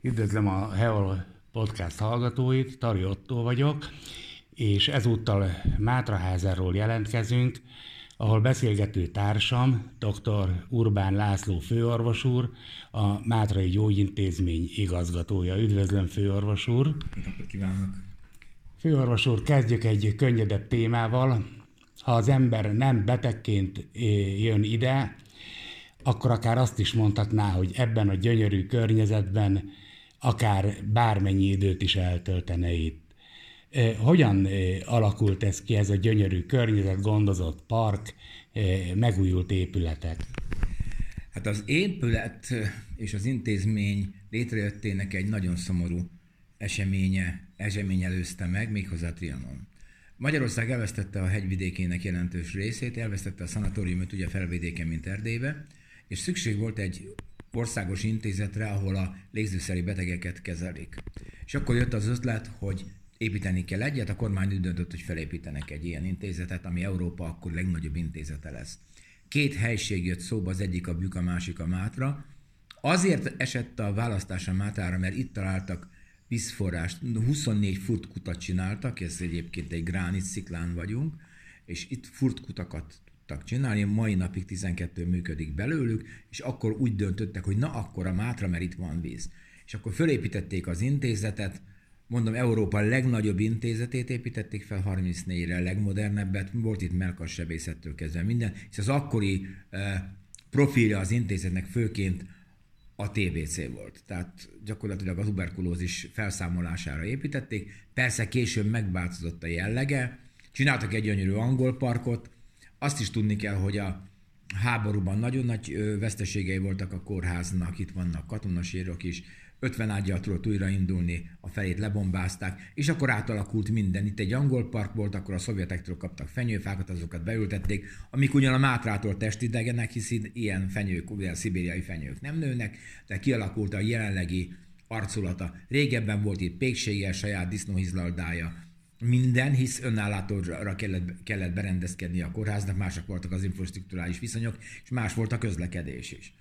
Üdvözlöm a Heol podcast hallgatóit, Tari Otto vagyok, és ezúttal Mátraházáról jelentkezünk, ahol beszélgető társam, dr. Urbán László főorvos úr, a Mátrai Gyógyintézmény igazgatója. Üdvözlöm, főorvos úr! Kívánok! Főorvos úr, kezdjük egy könnyedebb témával. Ha az ember nem betegként jön ide, akkor akár azt is mondhatná, hogy ebben a gyönyörű környezetben akár bármennyi időt is eltöltene itt. Hogyan alakult ez ki, ez a gyönyörű környezet, gondozott park, megújult épületek? Hát az épület és az intézmény létrejöttének egy nagyon szomorú eseménye, esemény előzte meg, méghozzá Trianon. Magyarország elvesztette a hegyvidékének jelentős részét, elvesztette a szanatóriumot ugye felvidéken, mint Erdélybe, és szükség volt egy országos intézetre, ahol a légzőszeri betegeket kezelik. És akkor jött az ötlet, hogy építeni kell egyet, a kormány úgy döntött, hogy felépítenek egy ilyen intézetet, ami Európa akkor legnagyobb intézete lesz. Két helység jött szóba, az egyik a Bük, a másik a Mátra. Azért esett a választás a Mátrára, mert itt találtak vízforrást, 24 furtkutat csináltak, ez egyébként egy gránit sziklán vagyunk, és itt furtkutakat tudtak csinálni, mai napig 12 működik belőlük, és akkor úgy döntöttek, hogy na akkor a Mátra, mert itt van víz. És akkor fölépítették az intézetet, mondom, Európa legnagyobb intézetét építették fel 34-re, a legmodernebbet, volt itt melkas sebészettől kezdve minden, és az akkori eh, profilja az intézetnek főként a TBC volt. Tehát gyakorlatilag a tuberkulózis felszámolására építették. Persze később megváltozott a jellege, csináltak egy gyönyörű angol parkot, azt is tudni kell, hogy a háborúban nagyon nagy veszteségei voltak a kórháznak, itt vannak katonasírok is, 50 ágyal tudott újraindulni, a felét lebombázták, és akkor átalakult minden. Itt egy angol park volt, akkor a szovjetektől kaptak fenyőfákat, azokat beültették, amik ugyan a Mátrától testidegenek, hisz ilyen fenyők, ugye szibériai fenyők nem nőnek, de kialakult a jelenlegi arculata. Régebben volt itt péksége, saját disznóhizlaldája, minden, hisz önállátóra kellett, kellett berendezkedni a kórháznak, mások voltak az infrastruktúrális viszonyok, és más volt a közlekedés is.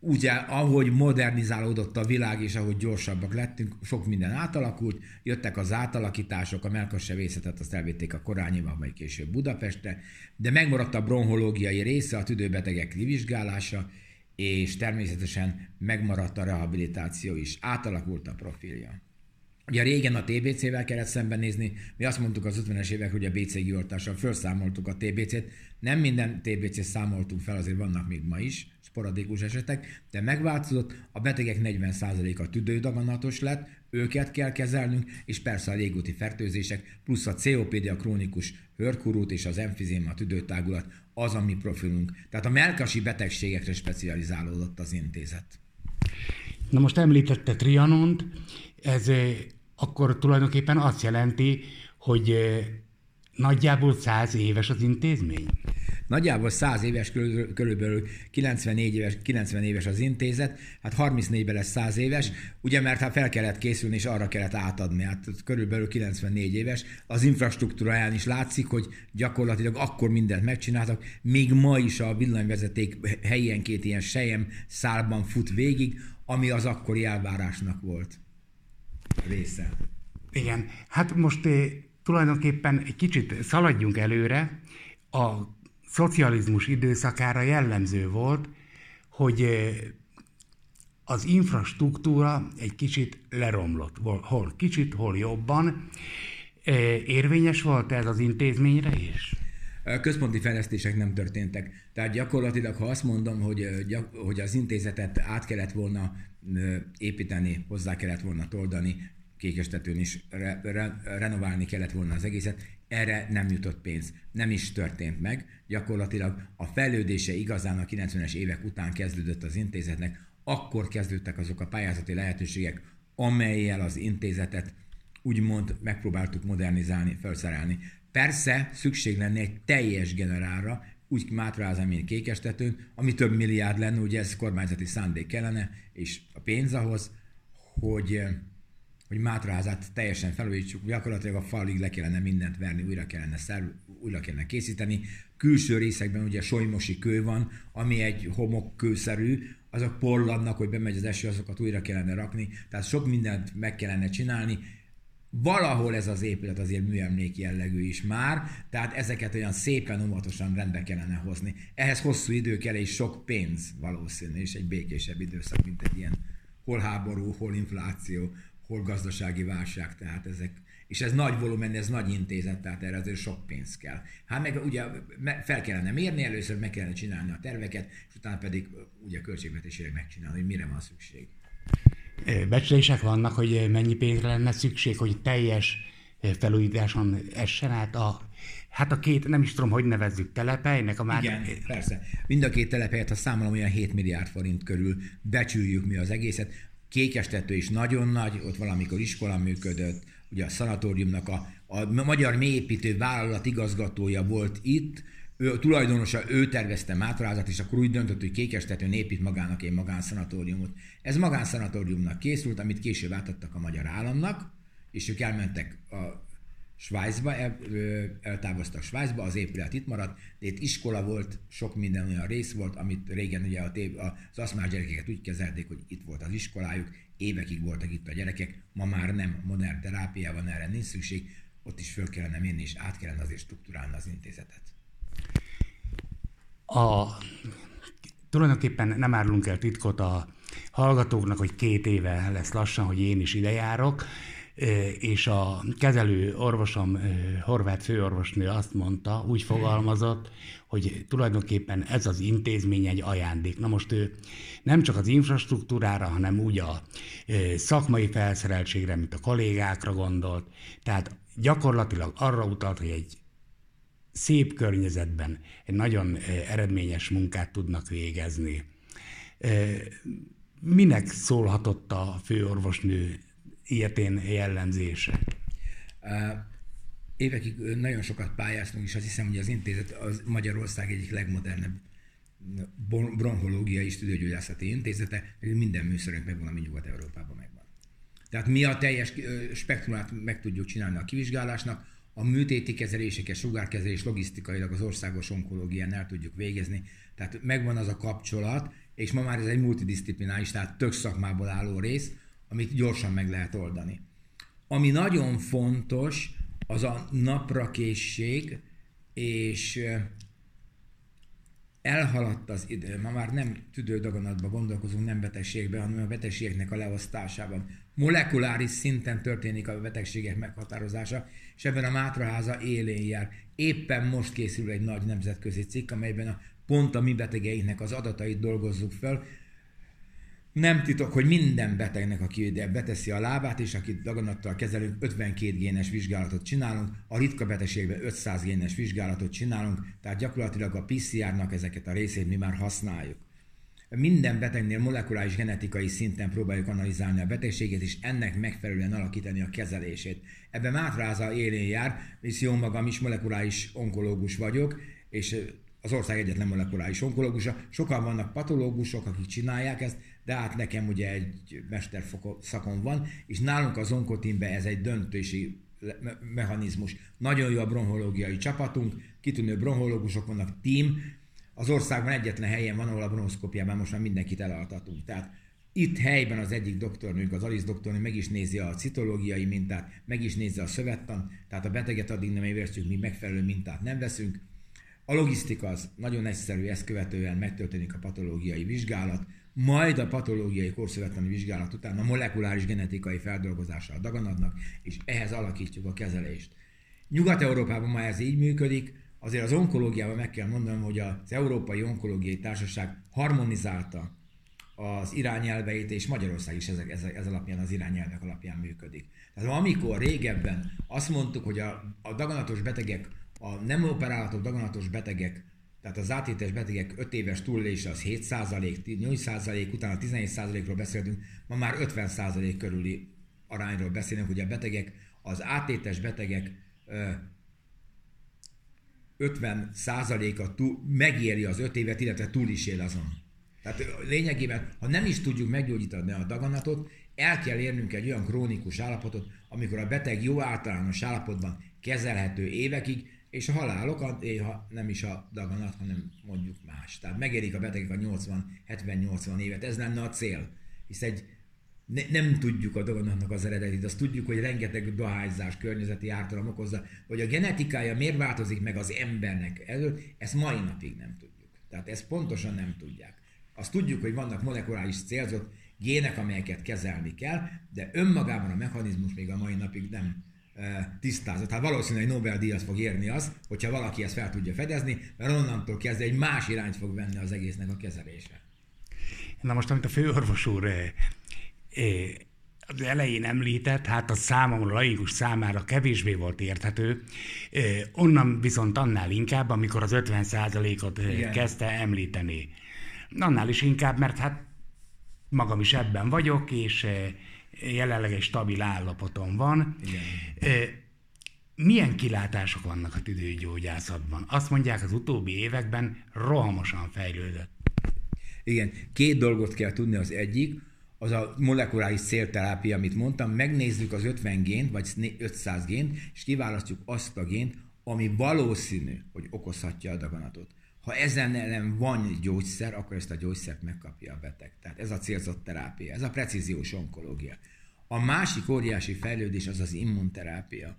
Ugye, ahogy modernizálódott a világ, és ahogy gyorsabbak lettünk, sok minden átalakult, jöttek az átalakítások, a melkassevészetet azt elvitték a Korányiba, majd később Budapestre, de megmaradt a bronhológiai része, a tüdőbetegek kivizsgálása, és természetesen megmaradt a rehabilitáció is, átalakult a profilja. Ugye régen a TBC-vel kellett szembenézni, mi azt mondtuk az 50-es évek, hogy a BCG oltással felszámoltuk a TBC-t. Nem minden TBC-t számoltunk fel, azért vannak még ma is sporadikus esetek, de megváltozott, a betegek 40%-a tüdődaganatos lett, őket kell kezelnünk, és persze a légúti fertőzések, plusz a COPD, a krónikus hörkurút és az emfizéma, a tüdőtágulat, az a mi profilunk. Tehát a melkasi betegségekre specializálódott az intézet. Na most említette Trianont, ez akkor tulajdonképpen azt jelenti, hogy nagyjából száz éves az intézmény? Nagyjából 100 éves, körülbelül 94 éves, 90 éves az intézet, hát 34-ben lesz 100 éves, ugye mert hát fel kellett készülni, és arra kellett átadni, hát körülbelül 94 éves. Az infrastruktúráján is látszik, hogy gyakorlatilag akkor mindent megcsináltak, még ma is a villanyvezeték helyenként ilyen sejem szálban fut végig, ami az akkori elvárásnak volt része. Igen, hát most eh, tulajdonképpen egy kicsit szaladjunk előre. A szocializmus időszakára jellemző volt, hogy eh, az infrastruktúra egy kicsit leromlott, hol kicsit, hol jobban. Eh, érvényes volt ez az intézményre is? Központi fejlesztések nem történtek. Tehát gyakorlatilag, ha azt mondom, hogy, hogy az intézetet át kellett volna építeni, hozzá kellett volna toldani, kékestetőn is re, re, renoválni kellett volna az egészet, erre nem jutott pénz. Nem is történt meg. Gyakorlatilag a fejlődése igazán a 90-es évek után kezdődött az intézetnek, akkor kezdődtek azok a pályázati lehetőségek, amelyel az intézetet úgymond megpróbáltuk modernizálni, felszerelni. Persze szükség lenne egy teljes generálra, úgy Mátráz, mint Kékestetőn, ami több milliárd lenne, ugye ez kormányzati szándék kellene, és a pénz ahhoz, hogy hogy Mátraházát teljesen felújítsuk, gyakorlatilag a falig le kellene mindent verni, újra kellene, szerv, újra kellene készíteni. Külső részekben ugye solymosi kő van, ami egy homokkőszerű, azok porladnak, hogy bemegy az eső, azokat újra kellene rakni, tehát sok mindent meg kellene csinálni, valahol ez az épület azért műemlék jellegű is már, tehát ezeket olyan szépen, óvatosan rendbe kellene hozni. Ehhez hosszú idő kell és sok pénz valószínű, és egy békésebb időszak, mint egy ilyen hol háború, hol infláció, hol gazdasági válság, tehát ezek, és ez nagy volumen, ez nagy intézet, tehát erre azért sok pénz kell. Hát meg ugye fel kellene mérni, először meg kellene csinálni a terveket, és utána pedig ugye költségvetésére megcsinálni, hogy mire van szükség. Becslések vannak, hogy mennyi pénzre lenne szükség, hogy teljes felújításon essen át a Hát a két, nem is tudom, hogy nevezzük telepelynek a már... Igen, persze. Mind a két telepelyet, ha számolom, olyan 7 milliárd forint körül becsüljük mi az egészet. Kékestető is nagyon nagy, ott valamikor iskola működött, ugye a szanatóriumnak a, a magyar mélyépítő vállalat igazgatója volt itt, ő, tulajdonosa, ő tervezte Mátrázat, és akkor úgy döntött, hogy Kékestetőn épít magának egy magánszanatóriumot. Ez magánszanatóriumnak készült, amit később átadtak a magyar államnak, és ők elmentek a Svájcba, el, eltávoztak Svájcba, az épület itt maradt, de itt iskola volt, sok minden olyan rész volt, amit régen ugye a tév, az aszmás gyerekeket úgy kezelték, hogy itt volt az iskolájuk, évekig voltak itt a gyerekek, ma már nem modern terápia van, erre nincs szükség, ott is föl kellene menni, és át kellene azért struktúrálni az intézetet. A, tulajdonképpen nem árulunk el titkot a hallgatóknak, hogy két éve lesz lassan, hogy én is ide járok, és a kezelő orvosom, horvát főorvosnő azt mondta, úgy fogalmazott, hogy tulajdonképpen ez az intézmény egy ajándék. Na most ő nem csak az infrastruktúrára, hanem úgy a szakmai felszereltségre, mint a kollégákra gondolt. Tehát gyakorlatilag arra utalt, hogy egy szép környezetben egy nagyon eredményes munkát tudnak végezni. Minek szólhatott a főorvosnő ilyetén jellemzése? Évekig nagyon sokat pályáztunk, és azt hiszem, hogy az intézet az Magyarország egyik legmodernebb bronhológiai stüdiógyógyászati intézete, minden műszerünk megvan, ami Nyugat-Európában megvan. Tehát mi a teljes spektrumát meg tudjuk csinálni a kivizsgálásnak, a műtéti kezeléseket, sugárkezelés logisztikailag az országos onkológián el tudjuk végezni. Tehát megvan az a kapcsolat, és ma már ez egy multidisziplinális, tehát tök szakmából álló rész, amit gyorsan meg lehet oldani. Ami nagyon fontos, az a naprakészség, és elhaladt az idő. Ma már nem tüdődaganatban gondolkozunk, nem betegségben, hanem a betegségeknek a leosztásában. Molekuláris szinten történik a betegségek meghatározása, és ebben a Mátraháza élén jár. Éppen most készül egy nagy nemzetközi cikk, amelyben a pont a mi betegeinknek az adatait dolgozzuk fel, nem titok, hogy minden betegnek, aki ide beteszi a lábát, és akit daganattal kezelünk, 52 génes vizsgálatot csinálunk, a ritka betegségben 500 génes vizsgálatot csinálunk, tehát gyakorlatilag a PCR-nak ezeket a részét mi már használjuk. Minden betegnél molekuláris genetikai szinten próbáljuk analizálni a betegséget, és ennek megfelelően alakítani a kezelését. Ebben Mátráza élén jár, és jó magam is molekuláris onkológus vagyok, és az ország egyetlen molekuláris onkológusa. Sokan vannak patológusok, akik csinálják ezt, de hát nekem ugye egy szakom van, és nálunk az onkotimbe ez egy döntési mechanizmus. Nagyon jó a bronhológiai csapatunk, kitűnő bronhológusok vannak, team, az országban egyetlen helyen van, ahol a bronhoszkópiában most már mindenkit elaltatunk. Tehát itt helyben az egyik doktornőnk, az Alice doktornő meg is nézi a citológiai mintát, meg is nézi a szövettan, tehát a beteget addig nem ébresztjük, mi megfelelő mintát nem veszünk. A logisztika az nagyon egyszerű, ezt követően megtörténik a patológiai vizsgálat, majd a patológiai korszövettani vizsgálat után a molekuláris genetikai feldolgozása a daganatnak, és ehhez alakítjuk a kezelést. Nyugat-Európában ma ez így működik, azért az onkológiában meg kell mondanom, hogy az Európai Onkológiai Társaság harmonizálta az irányelveit, és Magyarország is ez, ez, ez alapján, az irányelvek alapján működik. Tehát amikor régebben azt mondtuk, hogy a, a daganatos betegek, a nem operálatok daganatos betegek tehát az átétes betegek 5 éves túlélése az 7% 8% utána 17 ról beszéltünk, ma már 50% körüli arányról beszélünk, hogy a betegek, az átétes betegek 50 a túl, megéri az 5 évet, illetve túl is él azon. Tehát lényegében, ha nem is tudjuk meggyógyítani a daganatot, El kell érnünk egy olyan krónikus állapotot, amikor a beteg jó általános állapotban kezelhető évekig, és a halálok, ha nem is a daganat, hanem mondjuk más. Tehát megérik a betegek a 80, 70-80 évet, ez lenne a cél. Hisz egy ne, nem tudjuk a daganatnak az eredetét, azt tudjuk, hogy rengeteg dohányzás, környezeti ártalom okozza, hogy a genetikája miért változik meg az embernek elől, ezt mai napig nem tudjuk. Tehát ezt pontosan nem tudják. Azt tudjuk, hogy vannak molekuláris célzott gének, amelyeket kezelni kell, de önmagában a mechanizmus még a mai napig nem tisztázott. Hát valószínűleg Nobel-díjat fog érni az, hogyha valaki ezt fel tudja fedezni, mert onnantól kezdve egy más irányt fog venni az egésznek a kezelése. Na most, amit a főorvos úr az elején említett, hát a számomra laikus számára kevésbé volt érthető, onnan viszont annál inkább, amikor az 50%-ot kezdte említeni. Annál is inkább, mert hát magam is ebben vagyok, és jelenleg egy stabil állapoton van. Igen. Milyen kilátások vannak a tüdőgyógyászatban? Azt mondják, az utóbbi években rohamosan fejlődött. Igen, két dolgot kell tudni. Az egyik, az a molekuláris célterápia, amit mondtam, megnézzük az 50 gént, vagy 500 gént, és kiválasztjuk azt a gént, ami valószínű, hogy okozhatja a daganatot. Ha ezen ellen van gyógyszer, akkor ezt a gyógyszert megkapja a beteg. Tehát ez a célzott terápia, ez a precíziós onkológia. A másik óriási fejlődés az az immunterápia.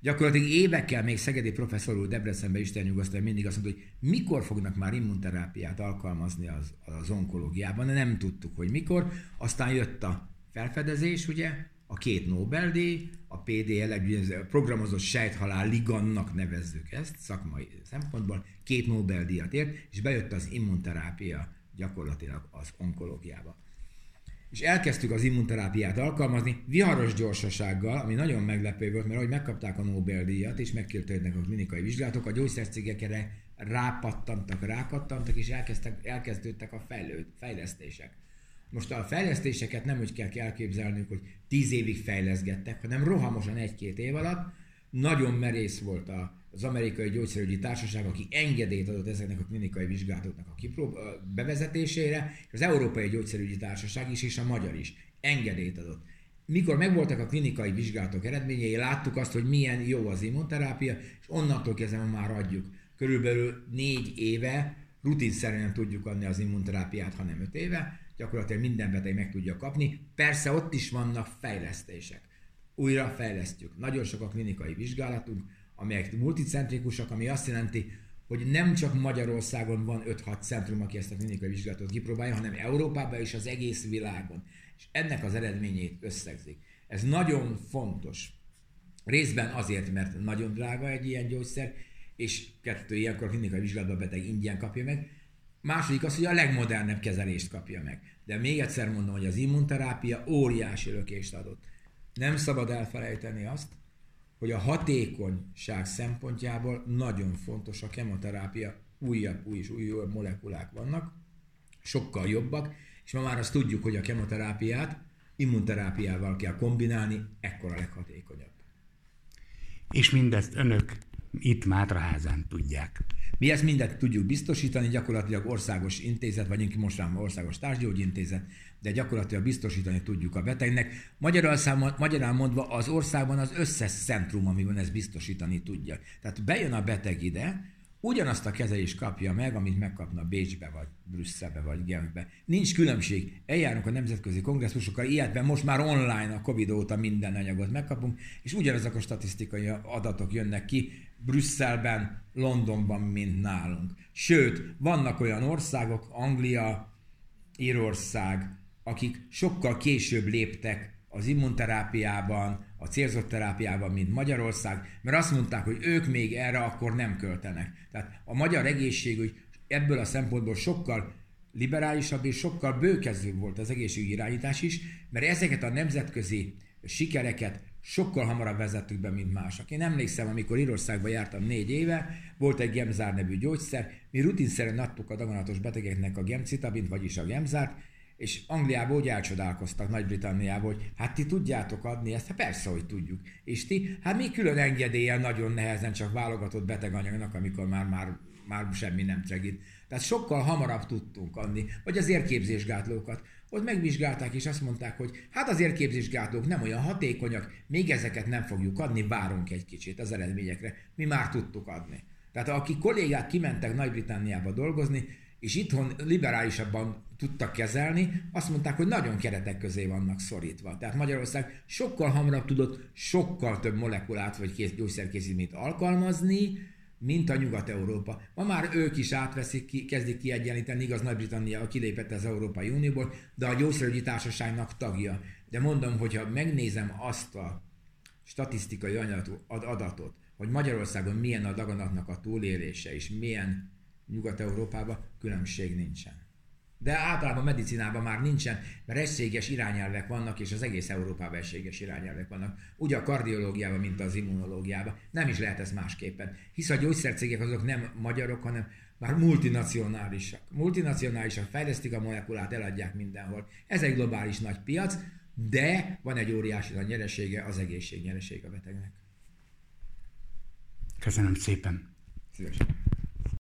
Gyakorlatilag évekkel még Szegedi professzor úr Debrecenben Isten nyugosztal mindig azt mondta, hogy mikor fognak már immunterápiát alkalmazni az, az onkológiában, nem tudtuk, hogy mikor. Aztán jött a felfedezés, ugye, a két Nobel-díj, a PDL, egy programozott sejthalál ligannak nevezzük ezt szakmai szempontból, két Nobel-díjat ért, és bejött az immunterápia gyakorlatilag az onkológiába és elkezdtük az immunterápiát alkalmazni viharos gyorsasággal, ami nagyon meglepő volt, mert ahogy megkapták a Nobel-díjat, és megkértődnek a klinikai vizsgálatok, a gyógyszercégek erre rápattantak, rákattantak, és elkezdtek, elkezdődtek a fejlőd, fejlesztések. Most a fejlesztéseket nem úgy kell elképzelnünk, hogy tíz évig fejleszgettek, hanem rohamosan egy-két év alatt. Nagyon merész volt a az amerikai gyógyszerügyi társaság, aki engedélyt adott ezeknek a klinikai vizsgálatoknak a kiprób- bevezetésére, és az Európai Gyógyszerügyi Társaság is, és a magyar is engedélyt adott. Mikor megvoltak a klinikai vizsgálatok eredményei, láttuk azt, hogy milyen jó az immunterápia, és onnantól kezdve már adjuk. Körülbelül négy éve rutinszerűen tudjuk adni az immunterápiát, hanem öt éve, gyakorlatilag minden beteg meg tudja kapni. Persze ott is vannak fejlesztések. Újra fejlesztjük. Nagyon sok a klinikai vizsgálatunk, amelyek multicentrikusak, ami azt jelenti, hogy nem csak Magyarországon van 5-6 centrum, aki ezt a klinikai vizsgálatot kipróbálja, hanem Európában és az egész világon. És ennek az eredményét összegzik. Ez nagyon fontos. Részben azért, mert nagyon drága egy ilyen gyógyszer, és kettő ilyenkor klinikai vizsgálatban beteg ingyen kapja meg. Második az, hogy a legmodernebb kezelést kapja meg. De még egyszer mondom, hogy az immunterápia óriási lökést adott. Nem szabad elfelejteni azt, hogy a hatékonyság szempontjából nagyon fontos a kemoterápia, újabb, új és újabb molekulák vannak, sokkal jobbak, és ma már azt tudjuk, hogy a kemoterápiát immunterápiával kell kombinálni, ekkor a leghatékonyabb. És mindezt önök itt Mátraházán tudják. Mi ezt mindet tudjuk biztosítani, gyakorlatilag országos intézet, vagy most már országos társgyógyintézet, de gyakorlatilag biztosítani tudjuk a betegnek. Magyarán mondva az országban az összes centrum, amiben ezt biztosítani tudja. Tehát bejön a beteg ide, ugyanazt a kezelést kapja meg, amit megkapna Bécsbe, vagy Brüsszelbe, vagy Genfbe. Nincs különbség. Eljárunk a nemzetközi kongresszusokkal, illetve most már online a Covid óta minden anyagot megkapunk, és ugyanezek a statisztikai adatok jönnek ki Brüsszelben, Londonban, mint nálunk. Sőt, vannak olyan országok, Anglia, Írország, akik sokkal később léptek az immunterápiában, a célzott terápiában, mint Magyarország, mert azt mondták, hogy ők még erre akkor nem költenek. Tehát a magyar egészségügy ebből a szempontból sokkal liberálisabb és sokkal bőkezőbb volt az egészségügyi irányítás is, mert ezeket a nemzetközi sikereket sokkal hamarabb vezettük be, mint mások. Én emlékszem, amikor Írországban jártam négy éve, volt egy gemzár nevű gyógyszer, mi rutinszerűen adtuk a daganatos betegeknek a gemcitabint, vagyis a gemzárt, és Angliából úgy elcsodálkoztak Nagy-Britanniából, hogy hát ti tudjátok adni ezt? Hát persze, hogy tudjuk. És ti, hát mi külön engedélyen nagyon nehezen csak válogatott beteganyagnak, amikor már, már, már semmi nem segít. Tehát sokkal hamarabb tudtunk adni, vagy az érképzésgátlókat. ott megvizsgálták, és azt mondták, hogy hát az érképzésgátlók nem olyan hatékonyak, még ezeket nem fogjuk adni, várunk egy kicsit az eredményekre. Mi már tudtuk adni. Tehát aki kollégák kimentek Nagy-Britanniába dolgozni, és itthon liberálisabban tudtak kezelni, azt mondták, hogy nagyon keretek közé vannak szorítva. Tehát Magyarország sokkal hamarabb tudott sokkal több molekulát vagy gyógyszerkészítményt alkalmazni, mint a Nyugat-Európa. Ma már ők is átveszik, ki, kezdik kiegyenlíteni, igaz Nagy-Britannia kilépett az Európai Unióból, de a gyógyszerügyi társaságnak tagja. De mondom, hogyha megnézem azt a statisztikai adatot, hogy Magyarországon milyen a daganatnak a túlélése, és milyen Nyugat-Európában, különbség nincsen. De általában medicinában már nincsen, mert egységes irányelvek vannak, és az egész Európában egységes irányelvek vannak. Ugye a kardiológiában, mint az immunológiában. Nem is lehet ez másképpen. Hisz a gyógyszercégek azok nem magyarok, hanem már multinacionálisak. Multinacionálisak fejlesztik a molekulát, eladják mindenhol. Ez egy globális nagy piac, de van egy óriási nagy nyeresége, az egészség nyeresége a betegnek. Köszönöm szépen. Szívesen.